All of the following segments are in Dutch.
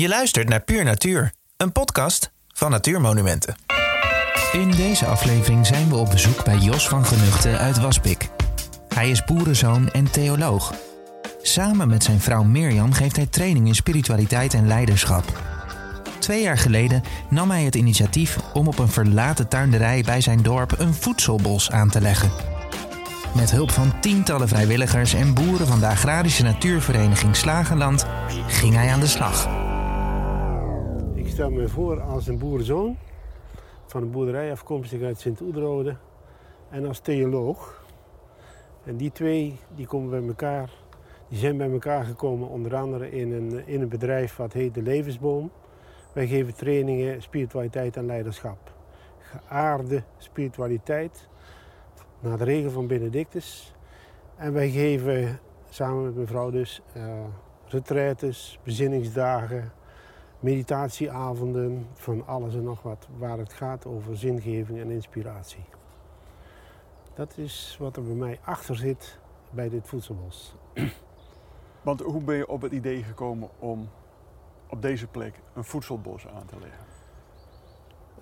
Je luistert naar Puur Natuur, een podcast van Natuurmonumenten. In deze aflevering zijn we op bezoek bij Jos van Genuchten uit Waspik. Hij is boerenzoon en theoloog. Samen met zijn vrouw Mirjam geeft hij training in spiritualiteit en leiderschap. Twee jaar geleden nam hij het initiatief om op een verlaten tuinderij bij zijn dorp een voedselbos aan te leggen. Met hulp van tientallen vrijwilligers en boeren van de agrarische natuurvereniging Slagenland ging hij aan de slag. Stel me voor als een boerenzoon van een boerderij afkomstig uit Sint-Oederode en als theoloog. En die twee die komen bij elkaar, die zijn bij elkaar gekomen onder andere in een, in een bedrijf wat heet De Levensboom. Wij geven trainingen spiritualiteit en leiderschap. Geaarde spiritualiteit, naar de regel van Benedictus. En wij geven samen met mijn vrouw dus uh, retraites, bezinningsdagen, meditatieavonden, van alles en nog wat, waar het gaat over zingeving en inspiratie. Dat is wat er bij mij achter zit bij dit voedselbos. Want hoe ben je op het idee gekomen om op deze plek een voedselbos aan te leggen?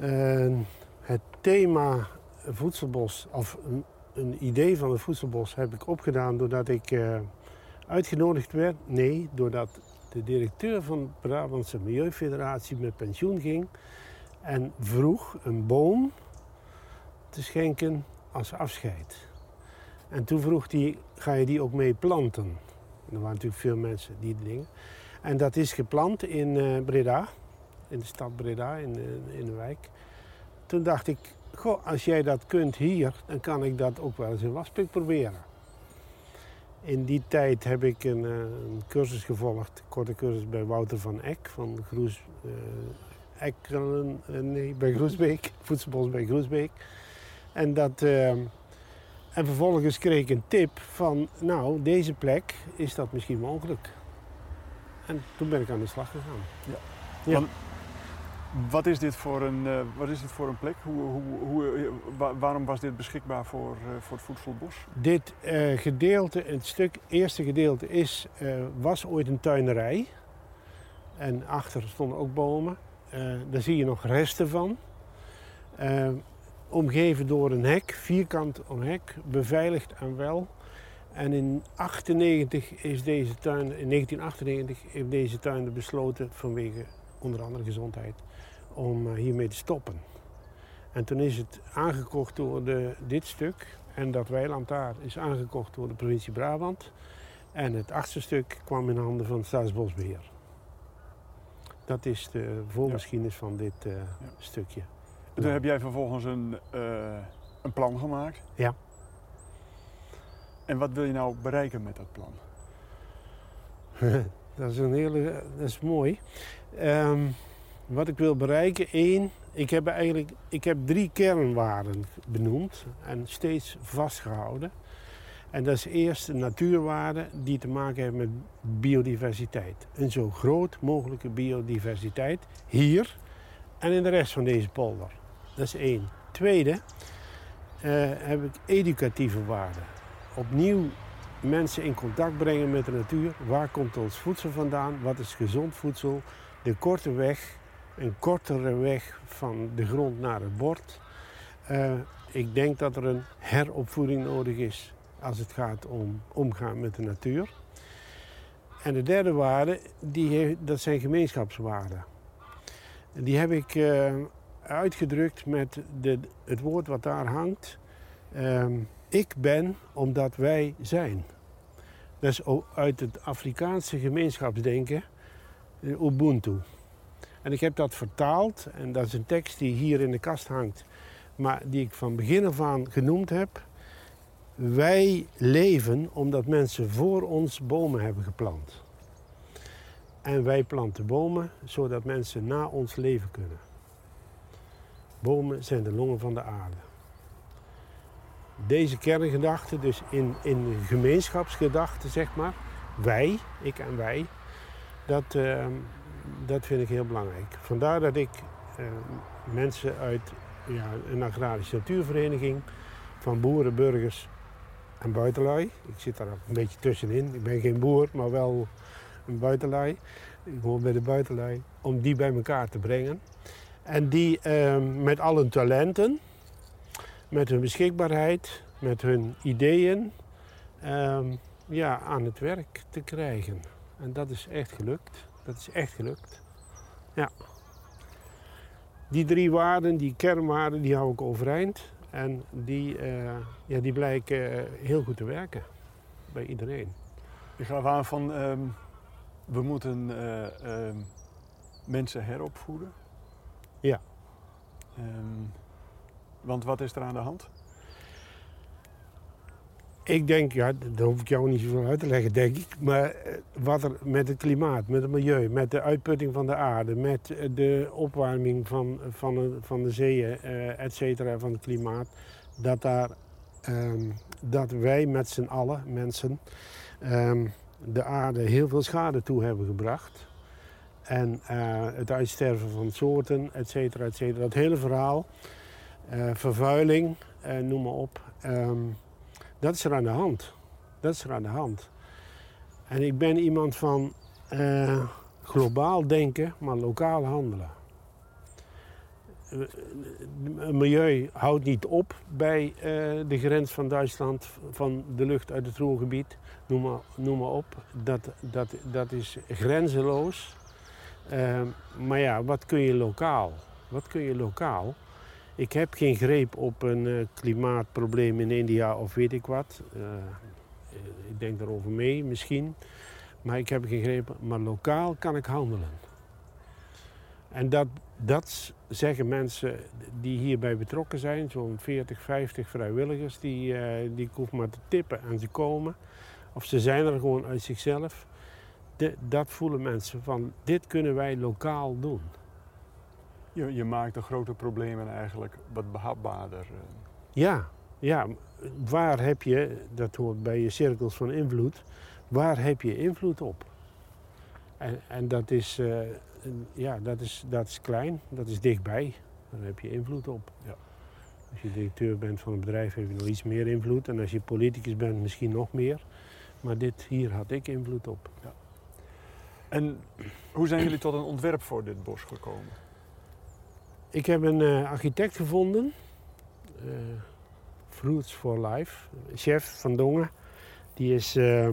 Uh, het thema voedselbos, of een, een, idee van het voedselbos, heb ik opgedaan doordat ik uh, uitgenodigd werd. Nee, doordat de directeur van de Brabantse Milieufederatie met pensioen ging en vroeg een boom te schenken als afscheid. En toen vroeg hij, ga je die ook mee planten? En er waren natuurlijk veel mensen die dingen. En dat is geplant in uh, Breda, in de stad Breda, in, uh, in de wijk. Toen dacht ik, goh, als jij dat kunt hier, dan kan ik dat ook wel eens in Waspik proberen. In die tijd heb ik een, uh, een cursus gevolgd, een korte cursus bij Wouter van Eck van Groes, Ekkelen, nee, bij Groesbeek, Voedselbos bij Groesbeek. En, dat, en vervolgens kreeg ik een tip van, nou, deze plek is dat misschien mogelijk. En toen ben ik aan de slag gegaan. Ja. ja. Wat, is dit voor een, uh, wat is dit voor een plek? Hoe, hoe, hoe, wa waarom was dit beschikbaar voor, uh, voor het voedselbos? Dit gedeelte, het stuk, eerste gedeelte, is, was ooit een tuinerij. En achter stonden ook bomen. daar zie je nog resten van. omgeven door een hek, vierkant om hek, beveiligd en wel. En in 98 is deze tuin, in 1998 heeft deze tuin besloten vanwege onder andere gezondheid om hiermee te stoppen. En toen is het aangekocht door de, dit stuk en dat weiland daar is aangekocht door de provincie Brabant. En het achtste stuk kwam in handen van Staatsbosbeheer. Dat is de voorgeschiedenis ja. van dit uh, ja. stukje. En toen heb jij vervolgens een, uh, een plan gemaakt. Ja. En wat wil je nou bereiken met dat plan? dat is een hele, dat is mooi. Um, wat ik wil bereiken, één, ik heb eigenlijk, ik heb drie kernwaarden benoemd en steeds vastgehouden. En dat is eerst de natuurwaarde die te maken heeft met biodiversiteit. Een zo groot mogelijke biodiversiteit hier en in de rest van deze polder. Dat is één. Tweede uh, heb ik educatieve waarden opnieuw mensen in contact brengen met de natuur. Waar komt ons voedsel vandaan? Wat is gezond voedsel? De korte weg, een kortere weg van de grond naar het bord. Uh, ik denk dat er een heropvoeding nodig is als het gaat om omgaan met de natuur. En de derde waarde, die dat zijn gemeenschapswaarden. Die heb ik uh, uitgedrukt met de, het woord wat daar hangt. Uh, ik ben omdat wij zijn. Dat is uit het Afrikaanse gemeenschapsdenken, Ubuntu. En ik heb dat vertaald en dat is een tekst die hier in de kast hangt, maar die ik van begin af aan genoemd heb. Wij leven omdat mensen voor ons bomen hebben geplant. En wij planten bomen zodat mensen na ons leven kunnen. Bomen zijn de longen van de aarde deze kerngedachte, dus in, in gemeenschapsgedachte, zeg maar, wij, ik en wij, dat, uh, dat vind ik heel belangrijk. Vandaar dat ik uh, mensen uit ja, een agrarische natuurvereniging, van boeren, burgers en buitenlui, ik zit daar een beetje tussenin, ik ben geen boer, maar wel een buitenlui, gewoon bij de buitenlui, om die bij elkaar te brengen. En die ehm, met al hun talenten, met hun beschikbaarheid, met hun ideeën, ehm, ja, aan het werk te krijgen. En dat is echt gelukt. Dat is echt gelukt. Ja. Die drie waarden, die kernwaarden, die hou ik overeind. En die, eh, ja, die blijken eh, heel goed te werken bij iedereen. Je gaf aan van ehm, we moeten eh, ehm, mensen heropvoeden. Ja. Ehm, want wat is er aan de hand? Ik denk, ja, daar hoef ik jou niet zoveel uit te leggen, denk ik. Maar eh, wat er met het klimaat, met het milieu, met de uitputting van de aarde, met de opwarming van, van, de, zeeën, uh, et cetera, van het klimaat, dat, daar, ehm, dat wij met z'n allen, mensen, ehm, de aarde heel veel schade toe hebben gebracht. En het uitsterven van soorten, et cetera, et cetera. Dat hele verhaal, vervuiling, noem maar op. Um, dat is er aan de hand. Dat is er aan de hand. En ik ben iemand van uh, globaal denken, maar lokaal handelen. Het eh, milieu houdt niet op bij uh, de grens van Duitsland, van de lucht uit het Roergebied, noem maar, noem maar op. Dat, dat, dat is grenzeloos. Maar ja, wat kun je lokaal? Wat kun je lokaal? Ik heb geen greep op een uh, klimaatprobleem in India of weet ik wat. Uh, ik denk daarover mee misschien. Maar ik heb geen greep. Maar lokaal kan ik handelen. En dat, dat zeggen mensen die hierbij betrokken zijn, zo'n 40, 50 vrijwilligers, die, uh, die hoef maar te tippen en ze komen. Of ze zijn er gewoon uit zichzelf. Dat voelen mensen van, dit kunnen wij lokaal doen. Je, je maakt de grote problemen eigenlijk wat behapbaarder. Eh. Ja, ja, waar heb je, dat hoort bij je cirkels van invloed, waar heb je invloed op? En, en dat, is, uh, ja, dat, is, dat is klein, dat is dichtbij, daar heb je invloed op. Ja. Als je directeur bent van een bedrijf heb je nog iets meer invloed en als je politicus bent misschien nog meer. Maar dit, hier had ik invloed op. Ja. En hoe zijn jullie tot een ontwerp voor dit bos gekomen? Ik heb een uh, architect gevonden, uh, Fruits for Life, chef van Dongen. Die is, uh,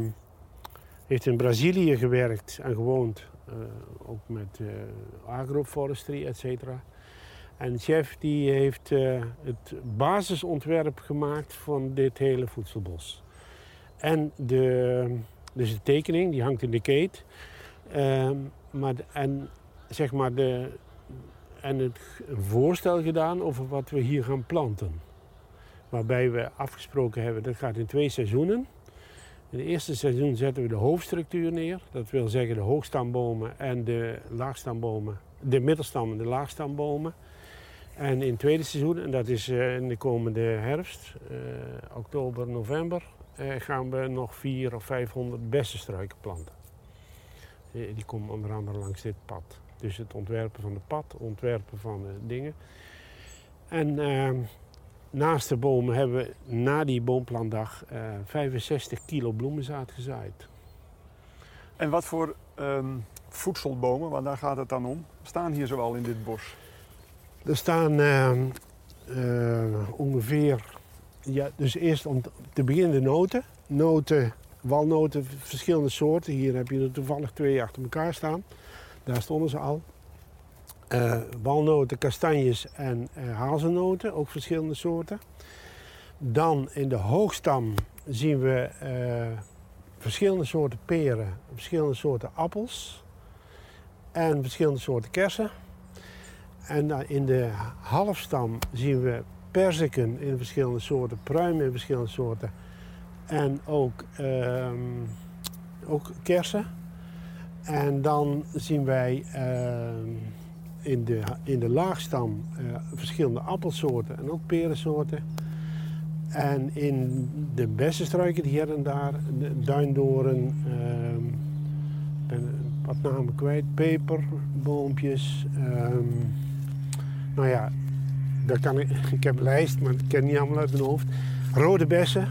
heeft in Brazilië gewerkt en gewoond, ook met agroforestry, et cetera. En chef die heeft het basisontwerp gemaakt van dit hele voedselbos. En de, dus de tekening, die hangt in de keet. Ehm, maar en zeg maar de, en het voorstel gedaan over wat we hier gaan planten. Waarbij we afgesproken hebben, dat gaat in twee seizoenen. In het eerste seizoen zetten we de hoofdstructuur neer. Dat wil zeggen de hoogstambomen en de laagstambomen. De middelstam en de laagstambomen. En in het tweede seizoen, en dat is eh, in de komende herfst, uh, oktober, november, uh, gaan we nog 400 of 500 bessenstruiken planten. Die komen onder andere langs dit pad. Dus het ontwerpen van de pad, ontwerpen van de dingen. En ehm, naast de bomen hebben we na die boomplandag 65 eh, kilo bloemenzaad gezaaid. En wat voor ehm, voedselbomen, want daar gaat het dan om, staan hier zoal in dit bos? Er staan ehm, eh, ongeveer, ja, dus eerst om te beginnen de noten. Noten, walnoten, verschillende soorten. Hier heb je er toevallig twee achter elkaar staan. Daar stonden ze al. Uh, walnoten, kastanjes en uh, hazelnoten, ook verschillende soorten. Dan in de hoogstam zien we uh, verschillende soorten peren, verschillende soorten appels en verschillende soorten kersen. En in de halfstam zien we perziken in verschillende soorten, pruimen in verschillende soorten en ook, ehm, ook kersen. En dan zien wij uh, in, de, in de laagstam uh, verschillende appelsoorten en ook perensoorten. En in de bessenstruiken hier en daar, de duindoren, ben wat namen kwijt, peperboompjes. Ehm, nou ja, daar kan ik, ik heb een lijst, maar ik ken niet allemaal uit mijn hoofd. Rode bessen.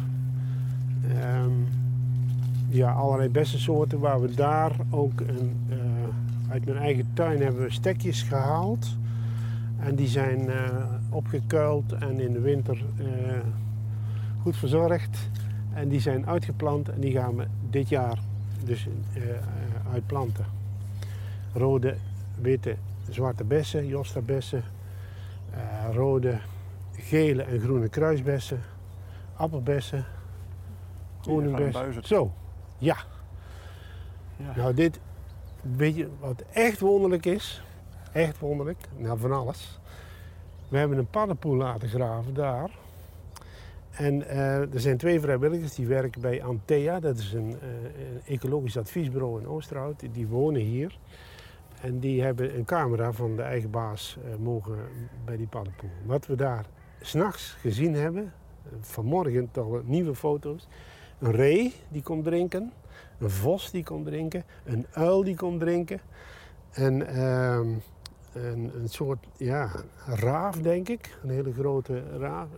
Ja, allerlei bessensoorten waar we daar ook een, uh, uit mijn eigen tuin hebben we stekjes gehaald. En die zijn uh, opgekuild en in de winter uh, goed verzorgd. En die zijn uitgeplant en die gaan we dit jaar dus uitplanten. Rode, witte, zwarte bessen, Josta bessen. rode, gele en groene kruisbessen. Appelbessen. Honingbessen. Zo, ja. ja. Nou, dit, weet je wat echt wonderlijk is? Echt wonderlijk, nou van alles. We hebben een paddenpoel laten graven daar. En uh, er zijn twee vrijwilligers die werken bij Antea. Dat is een, uh, een ecologisch adviesbureau in Oosterhout. Die wonen hier. En die hebben een camera van de eigen baas uh, mogen bij die paddenpoel. Wat we daar s'nachts gezien hebben, vanmorgen toch nieuwe foto's. Een ree die komt drinken, een vos die komt drinken, een uil die komt drinken. En ehm, een, een, soort ja, raaf, denk ik. Een hele grote raaf.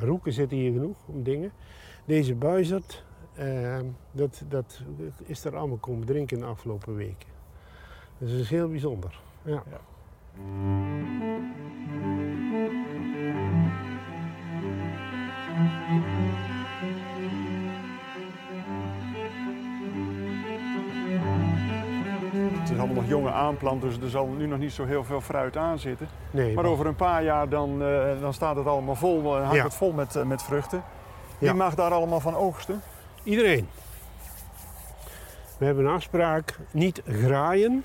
Roeken zitten hier genoeg om dingen. Deze buizerd, uh, dat, dat is er allemaal komen drinken in de afgelopen weken. Dus dat is heel bijzonder. Ja. Allemaal nog jonge aanplant, dus er zal nu nog niet zo heel veel fruit aan zitten. Nee, maar over een paar jaar dan, uh, dan staat het allemaal vol, uh, hangt het vol met, uh, met vruchten. Wie ja. mag daar allemaal van oogsten? Iedereen. We hebben een afspraak, niet graaien,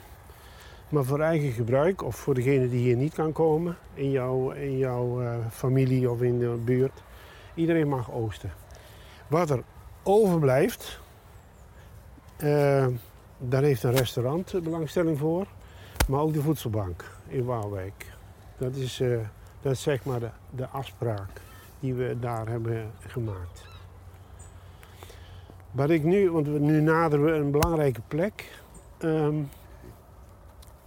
maar voor eigen gebruik of voor degene die hier niet kan komen, in jouw, in jouw familie of in de buurt. Iedereen mag oogsten. Wat er overblijft, daar heeft een restaurant belangstelling voor, maar ook de voedselbank in Waalwijk. Dat is, uh, dat zeg maar de, de afspraak die we daar hebben gemaakt. Wat ik nu, want we, nu naderen we een belangrijke plek. Um,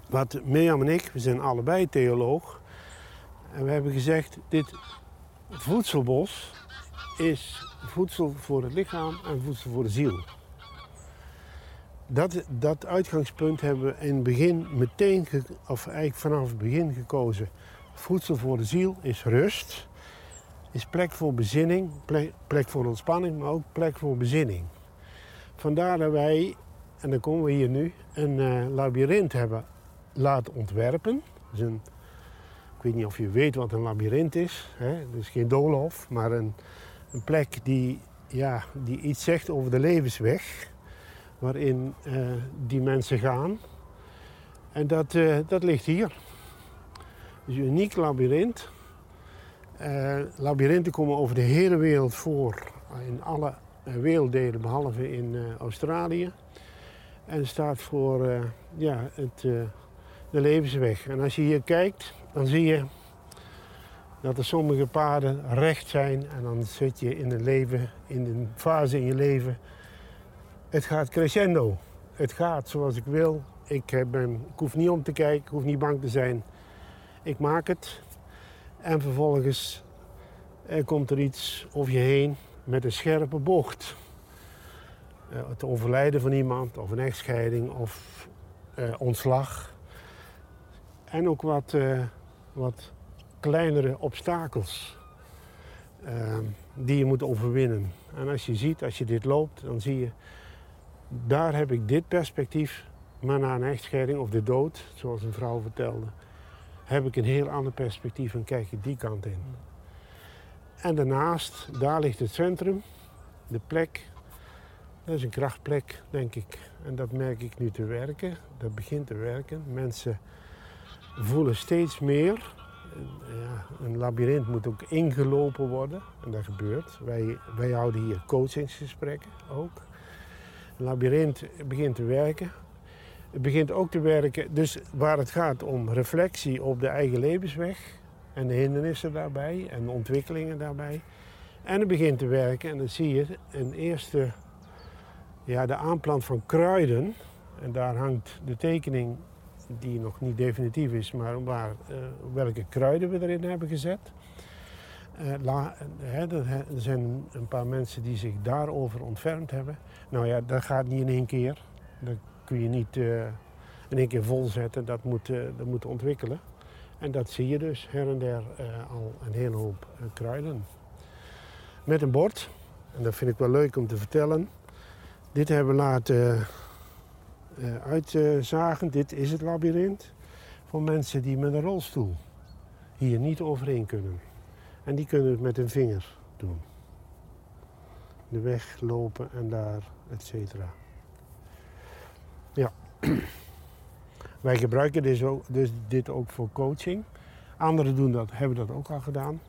wat Mirjam en ik, we zijn allebei theoloog. En we hebben gezegd, dit voedselbos is voedsel voor het lichaam en voedsel voor de ziel. Dat, dat uitgangspunt hebben we in het begin meteen, of eigenlijk vanaf het begin gekozen. Voedsel voor de ziel is rust, is plek voor bezinning, plek, voor ontspanning, maar ook plek voor bezinning. Vandaar dat wij, en dan komen we hier nu, een uh, labyrint hebben laten ontwerpen. Dus ik weet niet of je weet wat een labyrint is. Hè? Is geen doolhof, maar een, een plek die, ja, die iets zegt over de levensweg waarin uh, die mensen gaan. En dat, uh, dat ligt hier. Dus een uniek labyrint. Uh, labyrinthen komen over de hele wereld voor, in alle werelddelen behalve in Australië. En staat voor ja, het, de levensweg. En als je hier kijkt, dan zie je dat er sommige paden recht zijn. En dan zit je in een leven, in een fase in je leven het gaat crescendo. Het gaat zoals ik wil. Ik, hoef niet om te kijken, ik hoef niet bang te zijn. Ik maak het. En vervolgens er komt er iets over je heen met een scherpe bocht. Uh, het overlijden van iemand, of een echtscheiding, of uh, ontslag. En ook wat, uh, wat kleinere obstakels die je moet overwinnen. En als je ziet, als je dit loopt, dan zie je daar heb ik dit perspectief, maar na een echtscheiding of de dood, zoals een vrouw vertelde, heb ik een heel ander perspectief en kijk ik die kant in. En daarnaast, daar ligt het centrum, de plek. Dat is een krachtplek, denk ik. En dat merk ik nu te werken. Dat begint te werken. Mensen voelen steeds meer. Ja, een labyrint moet ook ingelopen worden. En dat gebeurt. Wij, wij houden hier coachingsgesprekken ook labyrint begint te werken. Het begint ook te werken, dus waar het gaat om reflectie op de eigen levensweg en de hindernissen daarbij en de ontwikkelingen daarbij. En het begint te werken en dan zie je een eerste, ja, de aanplant van kruiden. En daar hangt de tekening die nog niet definitief is, maar waar, uh, welke kruiden we erin hebben gezet. Hè, er zijn een paar mensen die zich daarover ontfermd hebben. Nou ja, dat gaat niet in één keer. Dat kun je niet. Uh, in één keer vol zetten, dat moet, dat moet ontwikkelen. En dat zie je dus her en der al een hele hoop kruiden. Met een bord, en dat vind ik wel leuk om te vertellen. Dit hebben we laten uitzagen. Dit is het labyrint voor mensen die met een rolstoel hier niet overheen kunnen. En die kunnen het met een vinger doen. De weg lopen en daar, et cetera. Ja. Wij gebruiken dus, ook, dus dit ook voor coaching. Anderen doen dat, hebben dat ook al gedaan.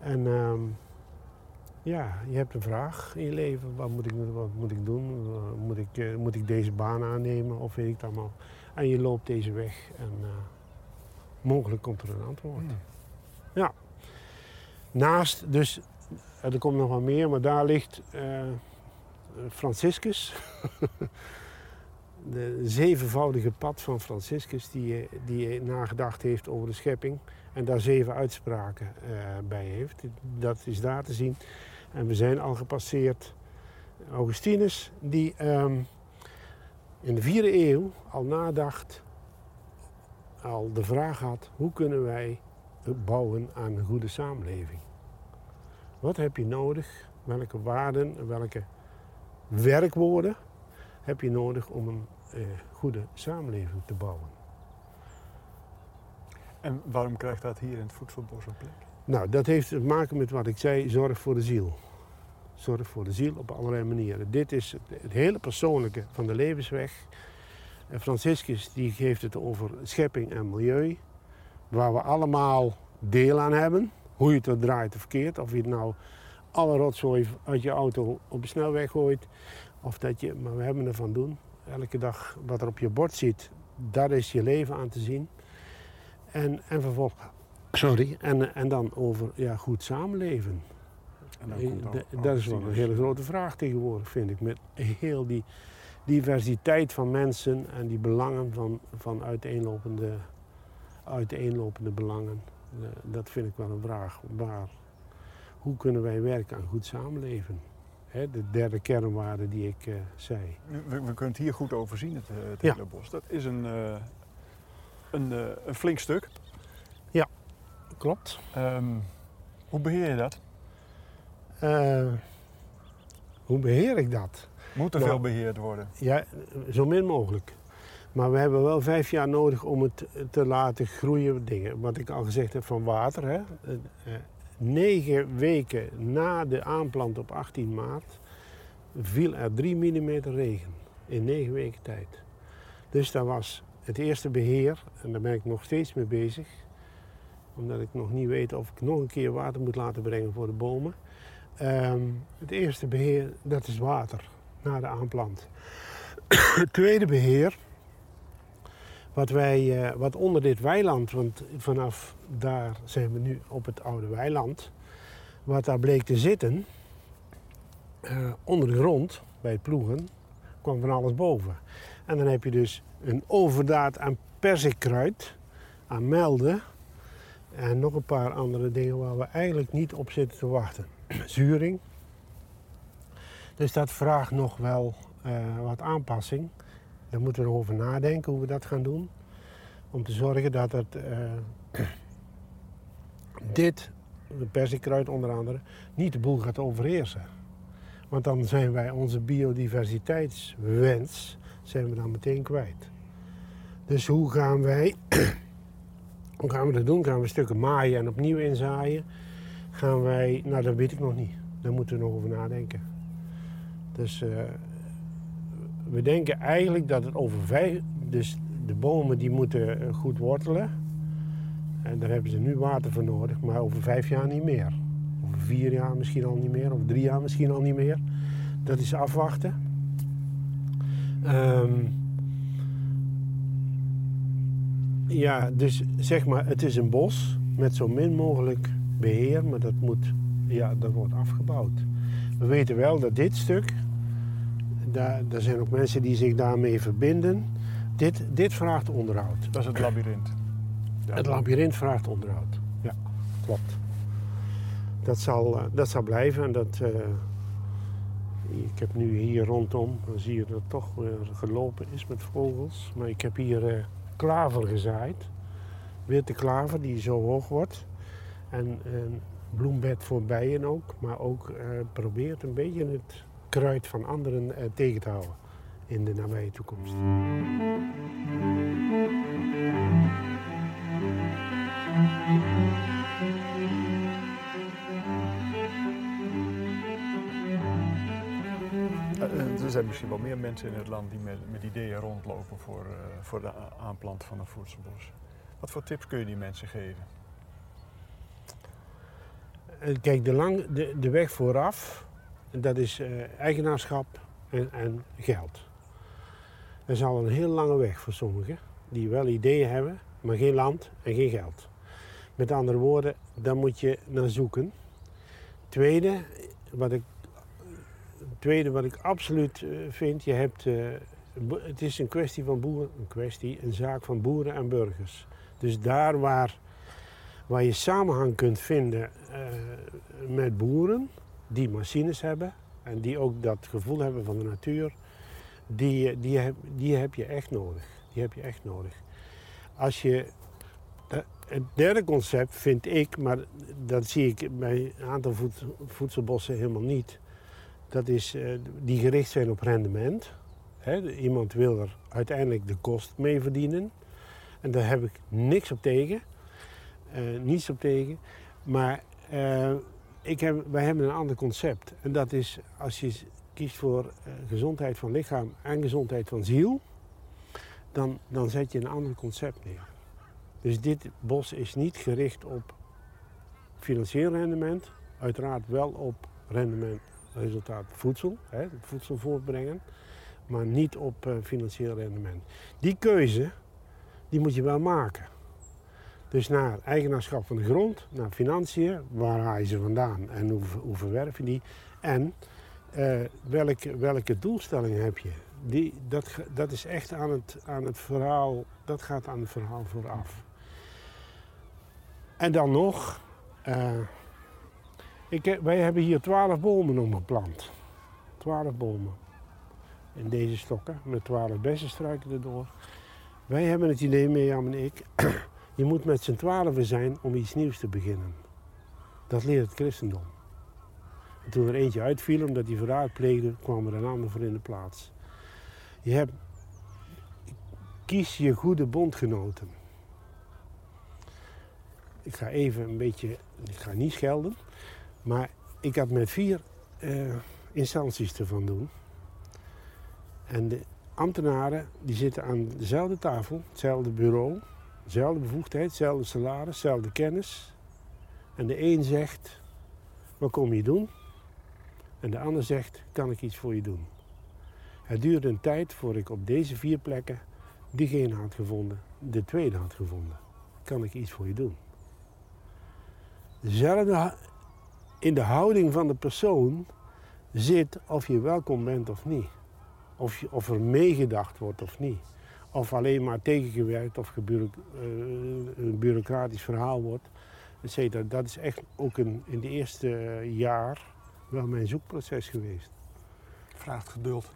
En ehm, ja, je hebt een vraag in je leven. Wat moet ik, wat moet ik doen? Moet ik, uh, moet ik deze baan aannemen of weet ik het allemaal? En je loopt deze weg en uh, mogelijk komt er een antwoord. Hmm. Ja. Naast, dus er komt nog wat meer, maar daar ligt uh, Franciscus. de zevenvoudige pad van Franciscus, die, die nagedacht heeft over de schepping en daar zeven uitspraken uh, bij heeft. Dat is daar te zien. En we zijn al gepasseerd Augustinus, die um, in de vierde eeuw al nadacht, al de vraag had: hoe kunnen wij bouwen aan een goede samenleving? Wat heb je nodig? Welke waarden, welke werkwoorden heb je nodig om een eh, goede samenleving te bouwen? En waarom krijgt dat hier in het Voedselbos een plek? Nou, dat heeft te maken met wat ik zei, zorg voor de ziel. Zorg voor de ziel op allerlei manieren. Dit is het, hele persoonlijke van de levensweg. En Franciscus die geeft het over schepping en milieu, waar we allemaal deel aan hebben. Hoe je het er draait of verkeerd. Of je het nou alle rotzooi uit je auto op de snelweg gooit. Of dat je, maar we hebben ervan doen. Elke dag wat er op je bord zit, daar is je leven aan te zien. En, en vervolgens, sorry, en, en dan over ja, goed samenleven. dat is wel een hele grote vraag tegenwoordig, vind ik. Met heel die diversiteit van mensen en die belangen van, van uiteenlopende, uiteenlopende belangen. Eh, dat vind ik wel een vraag. Waar, hoe kunnen wij werken aan goed samenleven? de derde kernwaarde die ik uh, zei. We, we, kunnen het hier goed overzien, het, eh, het hele bos. Dat is een, een, een, flink stuk. Ja, klopt. Um, hoe beheer je dat? hoe beheer ik dat? Moet er nou, veel beheerd worden? Ja, zo min mogelijk. Maar we hebben wel vijf jaar nodig om het te laten groeien. Dingen. Wat ik al gezegd heb van water. Hè. Eh, negen weken na de aanplant op 18 maart viel er 3 mm regen. In negen weken tijd. Dus dat was het eerste beheer. En daar ben ik nog steeds mee bezig. Omdat ik nog niet weet of ik nog een keer water moet laten brengen voor de bomen. Ehm, het eerste beheer, dat is water. Na de aanplant. het tweede beheer wat, wij, uh, wat onder dit weiland, want vanaf daar zijn we nu op het oude weiland, wat daar bleek te zitten, uh, onder de grond bij het ploegen, kwam van alles boven. En dan heb je dus een overdaad aan perzikkruid, aan melden en nog een paar andere dingen waar we eigenlijk niet op zitten te wachten. Zuring. Dus dat vraagt nog wel uh, wat aanpassing. Daar moeten we over nadenken hoe we dat gaan doen. Om te zorgen dat het, uh, dit, de persikkruid onder andere, niet de boel gaat overheersen. Want dan zijn wij onze biodiversiteitswens zijn we dan meteen kwijt. Dus hoe gaan wij, hoe gaan we dat doen? Gaan we stukken maaien en opnieuw inzaaien? Gaan wij, nou dat weet ik nog niet. Daar moeten we nog over nadenken. Dus uh, we denken eigenlijk dat het over vijf... Dus de bomen die moeten eh, goed wortelen. En daar hebben ze nu water voor nodig, maar over vijf jaar niet meer. Over vier jaar misschien al niet meer, over drie jaar misschien al niet meer. Dat is afwachten. Um, ja, dus zeg maar, het is een bos met zo min mogelijk beheer, maar dat, moet, ja, dat wordt afgebouwd. We weten wel dat dit stuk, daar, er zijn ook mensen die zich daarmee verbinden. Dit, dit vraagt onderhoud. Dat is het labyrint. Het labyrint vraagt onderhoud. Ja, klopt. Dat zal, uh, dat zal blijven en dat, uh, Ik heb nu hier rondom, dan zie je dat het toch weer gelopen is met vogels. Maar ik heb hier uh, klaver gezaaid. Witte klaver die zo hoog wordt. En een bloembed voor bijen ook. Maar ook uh, probeert een beetje het kruid van anderen uh, tegen te houden in de nabije toekomst. er zijn misschien wel meer mensen in het land die met, met ideeën rondlopen voor, uh, voor de aanplanten van een voedselbos. Wat voor tips kun je die mensen geven? Eh, kijk, de, lang, de, de weg vooraf, dat is uh, eigenaarschap en, en geld. Dat is al een heel lange weg voor sommigen die wel ideeën hebben, maar geen land en geen geld. Met andere woorden, daar moet je naar zoeken. Tweede, wat ik tweede wat ik absoluut eh, vind, je hebt, uh, het is een kwestie van boeren, een kwestie, een zaak van boeren en burgers. Dus daar waar, waar je samenhang kunt vinden met boeren die machines hebben en die ook dat gevoel hebben van de natuur, die, die, heb, die heb je echt nodig. Die heb je echt nodig. Als je het derde concept vind ik, maar dat zie ik bij een aantal voedselbossen helemaal niet dat is, uh, die gericht zijn op rendement. iemand wil er uiteindelijk de kost mee verdienen. En daar heb ik niks op tegen. Uh, niets op tegen. Maar ik heb, wij hebben een ander concept. En dat is als je kiest voor gezondheid van lichaam en gezondheid van ziel, dan, dan zet je een ander concept neer. Dus dit bos is niet gericht op financieel rendement, uiteraard wel op rendement resultaat voedsel, hè, voedsel voortbrengen, maar niet op uh, financieel rendement. Die keuze, die moet je wel maken. Dus naar eigenaarschap van de grond, naar financiën, waar haal je ze vandaan en hoe, hoe verwerf je die? En uh, welke, welke doelstelling heb je? Die, dat, dat is echt aan het, aan het verhaal, dat gaat aan het verhaal vooraf. En dan nog, uh, ik, wij hebben hier twaalf bomen omgeplant. Twaalf bomen. In deze stokken, met twaalf bessenstruiken erdoor. Wij hebben het idee, Mirjam en ik, je moet met z'n twaalfen zijn om iets nieuws te beginnen. Dat leert het christendom. En toen er eentje uitviel omdat hij verraad pleegde, kwam er een ander voor in de plaats. Je hebt, kies je goede bondgenoten. Ik ga even een beetje, ik ga niet schelden, maar ik had met vier uh, instanties te van doen. En de ambtenaren die zitten aan dezelfde tafel, hetzelfde bureau, dezelfde bevoegdheid, hetzelfde salaris, dezelfde kennis. En de een zegt, wat kom je doen? En de ander zegt, kan ik iets voor je doen? Het duurde een tijd voor ik op deze vier plekken diegene had gevonden, de tweede had gevonden. Kan ik iets voor je doen? Dezelfde in de houding van de persoon zit of je welkom bent of niet. Of, of er meegedacht wordt of niet. Of alleen maar tegengewerkt of uh, een bureaucratisch verhaal wordt. Etc. Dat is echt ook een, in de eerste jaar wel mijn zoekproces geweest. Vraagt geduld.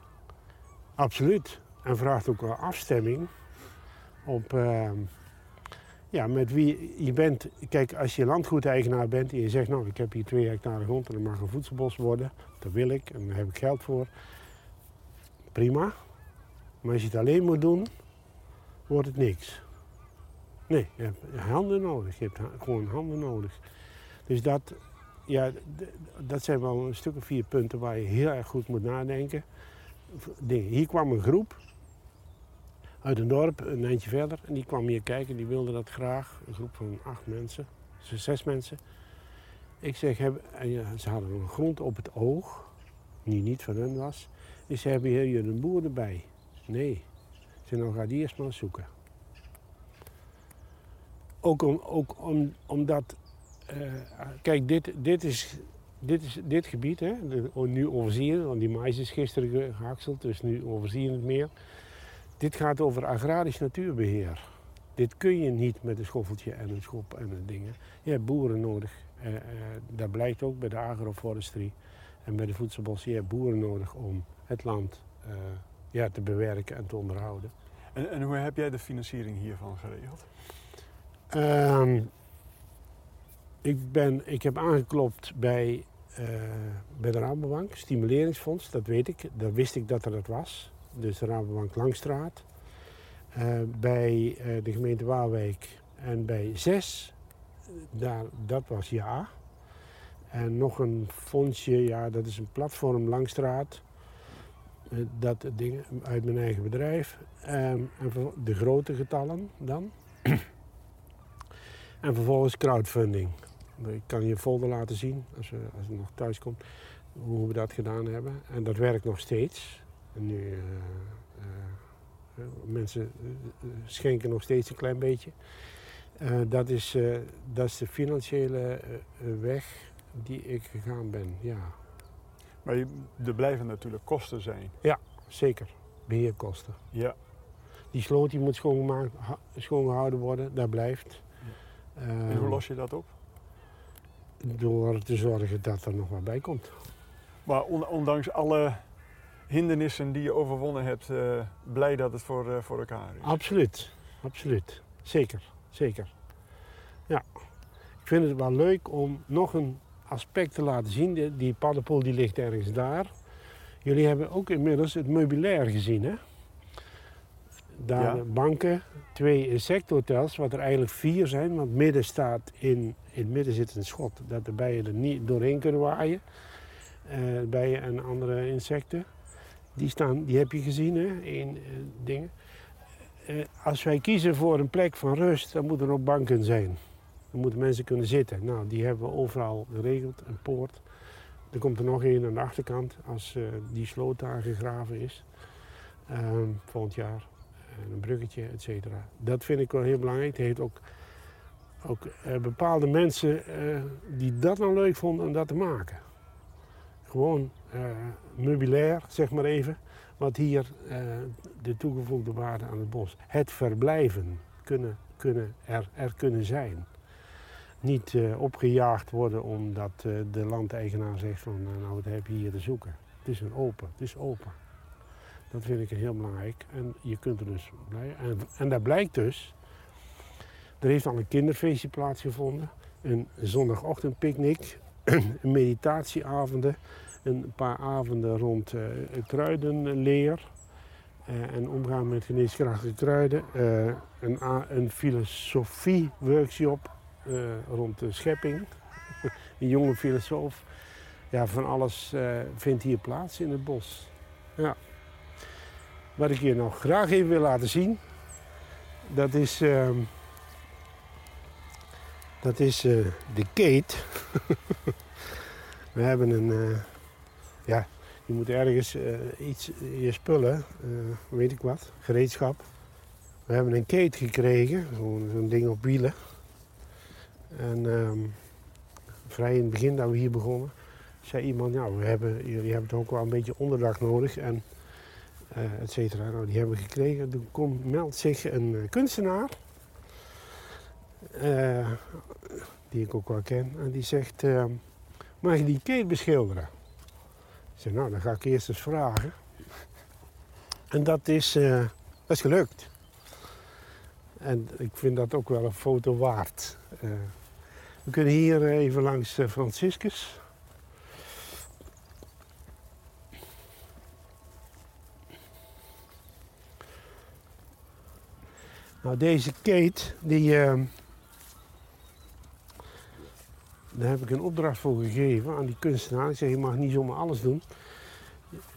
Absoluut. En vraagt ook wel afstemming op... Uh, ja, met wie je bent. Kijk, als je landgoedeigenaar bent en je zegt, nou, ik heb hier twee hectare grond en dat mag een voedselbos worden, dat wil ik en daar heb ik geld voor. Prima. Maar als je het alleen moet doen, wordt het niks. Nee, je hebt handen nodig. Je hebt gewoon handen nodig. Dus dat, ja, dat zijn wel een stuk of vier punten waar je heel erg goed moet nadenken. Hier kwam een groep uit een dorp, een eindje verder. En die kwam hier kijken, die wilde dat graag. Een groep van acht mensen, zes mensen. Ik zeg, hebben, ze hadden een grond op het oog, die niet van hen was. Ik zei, hebben hier een boer erbij? Nee. Ze nou ga die eerst maar zoeken. Ook, om, ook om, omdat, uh, kijk, dit, dit, is, dit is dit gebied, hè, nu overzien, want die mais is gisteren gehakseld, dus nu overzien het meer. Dit gaat over agrarisch natuurbeheer. Dit kun je niet met een schoffeltje en een schop en een dingen. Je hebt boeren nodig. Uh, dat blijkt ook bij de agroforestry. En bij de voedselbossen, je hebt boeren nodig om het land ja, te bewerken en te onderhouden. En, en, hoe heb jij de financiering hiervan geregeld? Ehm, ik, ben, ik heb aangeklopt bij, bij de Rabobank, stimuleringsfonds, dat weet ik. Dat wist ik dat er dat was. Dus de Rabobank Langstraat. bij de gemeente Waalwijk en bij zes, daar, dat was ja. En nog een fondsje, ja, dat is een platform Langstraat. Eh, dat ding uit mijn eigen bedrijf. Ehm, en de grote getallen dan. en vervolgens crowdfunding. Ik kan je folder laten zien als, we, als het nog thuis komt hoe we dat gedaan hebben. En dat werkt nog steeds. Nu, uh, mensen schenken nog steeds een klein beetje. Dat, is, dat is de financiële weg die ik gegaan ben, ja. Maar er blijven natuurlijk kosten zijn. Ja, zeker. Beheerkosten. Ja. Die sloot die moet schoongemaakt, schoongehouden worden, dat blijft. Ja. en hoe los je dat op? Door te zorgen dat er nog wat bij komt. Maar ondanks alle hindernissen die je overwonnen hebt, blij dat het voor, voor elkaar is? Absoluut, absoluut. Zeker zeker. Ja, ik vind het wel leuk om nog een aspect te laten zien. Die, die paddenpoel die ligt ergens daar. Jullie hebben ook inmiddels het meubilair gezien, hè? Daar banken, twee insecthotels, wat er eigenlijk vier zijn. Want midden staat in, in het midden zit een schot dat de bijen er niet doorheen kunnen waaien. Uh, bijen en andere insecten. Die, staan, die heb je gezien, hè? In, uh, dingen. Eh, als wij kiezen voor een plek van rust, dan moeten er ook banken zijn. Dan moeten mensen kunnen zitten. Nou, die hebben we overal geregeld, een poort. Er komt er nog één aan de achterkant als uh, die sloot daar gegraven is. Ehm, volgend jaar. een bruggetje, et cetera. Dat vind ik wel heel belangrijk. Het heeft ook, ook uh, bepaalde mensen die dat dan leuk vonden om dat te maken. Gewoon meubilair, zeg maar even wat hier de toegevoegde waarde aan het bos. Het verblijven, kunnen, kunnen er, er kunnen zijn. Niet uh, opgejaagd worden omdat uh, de landeigenaar zegt van nou wat heb je hier te zoeken. Het is een open, het is open. Dat vind ik heel belangrijk. En je kunt er dus blijven. En, en daar blijkt dus, er heeft al een kinderfeestje plaatsgevonden. Een zondagochtendpicknick, een meditatieavonden een paar avonden rond uh, kruidenleer en omgaan met geneeskrachtige kruiden. Een, een filosofie-workshop rond de schepping. een jonge filosoof. Ja, van alles vindt hier plaats in het bos. Ja. Wat ik je nog graag even wil laten zien, dat is, ehm, dat is de Kate. We hebben een, ja, je moet ergens iets, je spullen, weet ik wat, gereedschap. We hebben een kate gekregen, zo'n ding op wielen. En um, vrij in het begin dat we hier begonnen, zei iemand, nou, we hebben, jullie hebben toch ook wel een beetje onderdak nodig en uh, et cetera. Nou, die hebben we gekregen. Toen komt, meldt zich een kunstenaar, die ik ook wel ken, en die zegt, ehm, mag je die kate beschilderen? Ik zei, nou, dan ga ik eerst eens vragen. En dat is, dat is gelukt. En ik vind dat ook wel een foto waard. We kunnen hier even langs uh, Franciscus. Nou, deze Kate, die, uh, daar heb ik een opdracht voor gegeven aan die kunstenaar. Ik zeg, je mag niet zomaar alles doen.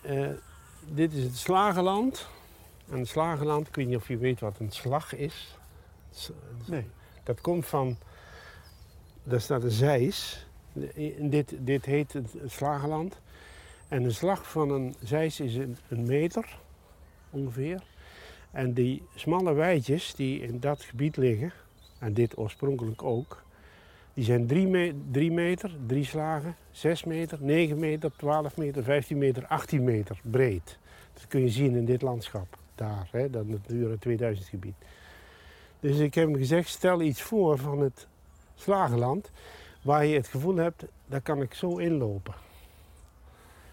Uh, dit is het Slagenland. En het Slagenland, ik weet niet of je weet wat een slag is. Nee. Dat komt van, daar staat een zeis. Dit, dit heet het Slagenland. En een slag van een zeis is een, meter ongeveer. En die smalle weidjes die in dat gebied liggen, en dit oorspronkelijk ook, die zijn 3 me meter, 3 slagen, 6 meter, 9 meter, 12 meter, 15 meter, 18 meter breed. Dat kun je zien in dit landschap, daar, hè, dat Natura 2000 gebied. Dus ik heb hem gezegd, stel iets voor van het slagenland, waar je het gevoel hebt, daar kan ik zo inlopen.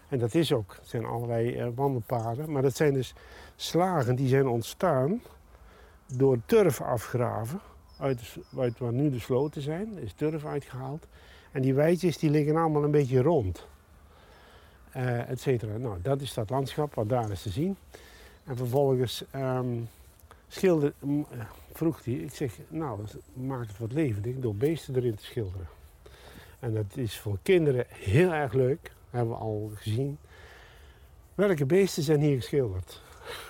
En dat is ook. Het zijn allerlei uh, wandelpaden. Maar dat zijn dus slagen die zijn ontstaan door turf afgraven. Uit, waar nu de sloten zijn, is turf uitgehaald. En die weidjes die liggen allemaal een beetje rond. Uh, et cetera. Nou, dat is dat landschap wat daar is te zien. En vervolgens um, schilder, eh, vroeg hij, ik zeg, nou, maak het wat levendig door beesten erin te schilderen. En dat is voor kinderen heel erg leuk, hebben we al gezien. Welke beesten zijn hier geschilderd?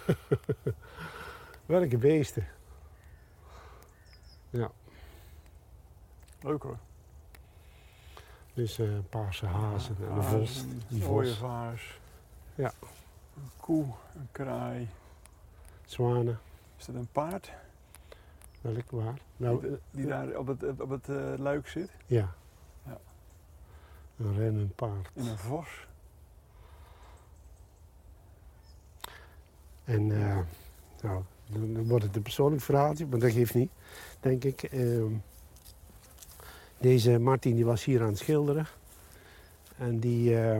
Welke beesten? Ja. Leuk hoor. Dus uh, paarse hazen en een vos. Een ooievaars. Ja. Een koe, een kraai. Zwanen. Is dat een paard? Nou, die, daar op het, op het uh, luik zit? Ja. ja. Een rennend paard. En een vos. En uh, nou, dan wordt het een persoonlijk verhaaltje, maar dat geeft niet, denk ik. Uh, deze Martin die was hier aan het schilderen. En die, uh,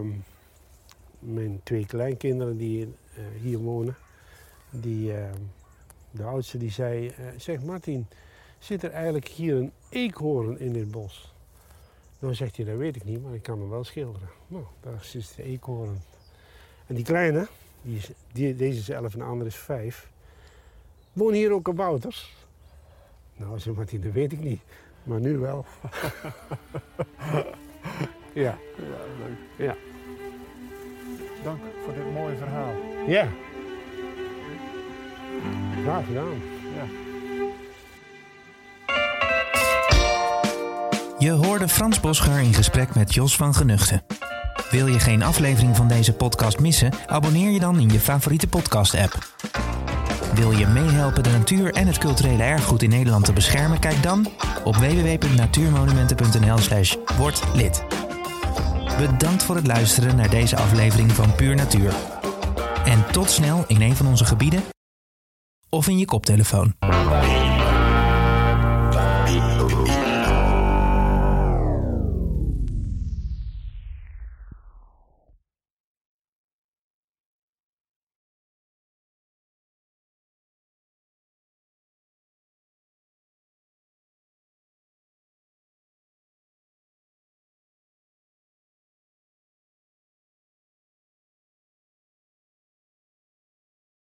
mijn twee kleinkinderen die hier wonen, die, ehm, de oudste die zei, eh, zeg Martin, zit er eigenlijk hier een eekhoorn in dit bos? Dan zegt hij, dat weet ik niet, maar ik kan hem wel schilderen. Nou, daar zit de eekhoorn. En die kleine, die is, die, deze is elf en de andere is vijf. Wonen hier ook kabouters? Nou, zei Martin, dat weet ik niet. Maar nu wel. ja. Ja, leuk. Ja. Dank voor dit mooie verhaal. Ja. Graag gedaan. Ja. Je hoorde Frans Bosgaar in gesprek met Jos van Genuchten. Wil je geen aflevering van deze podcast missen? Abonneer je dan in je favoriete podcast-app. Wil je meehelpen de natuur en het culturele erfgoed in Nederland te beschermen? Kijk dan op www.natuurmonumenten.nl/slash word lid. Bedankt voor het luisteren naar deze aflevering van Puur Natuur. En tot snel in een van onze gebieden of in je koptelefoon.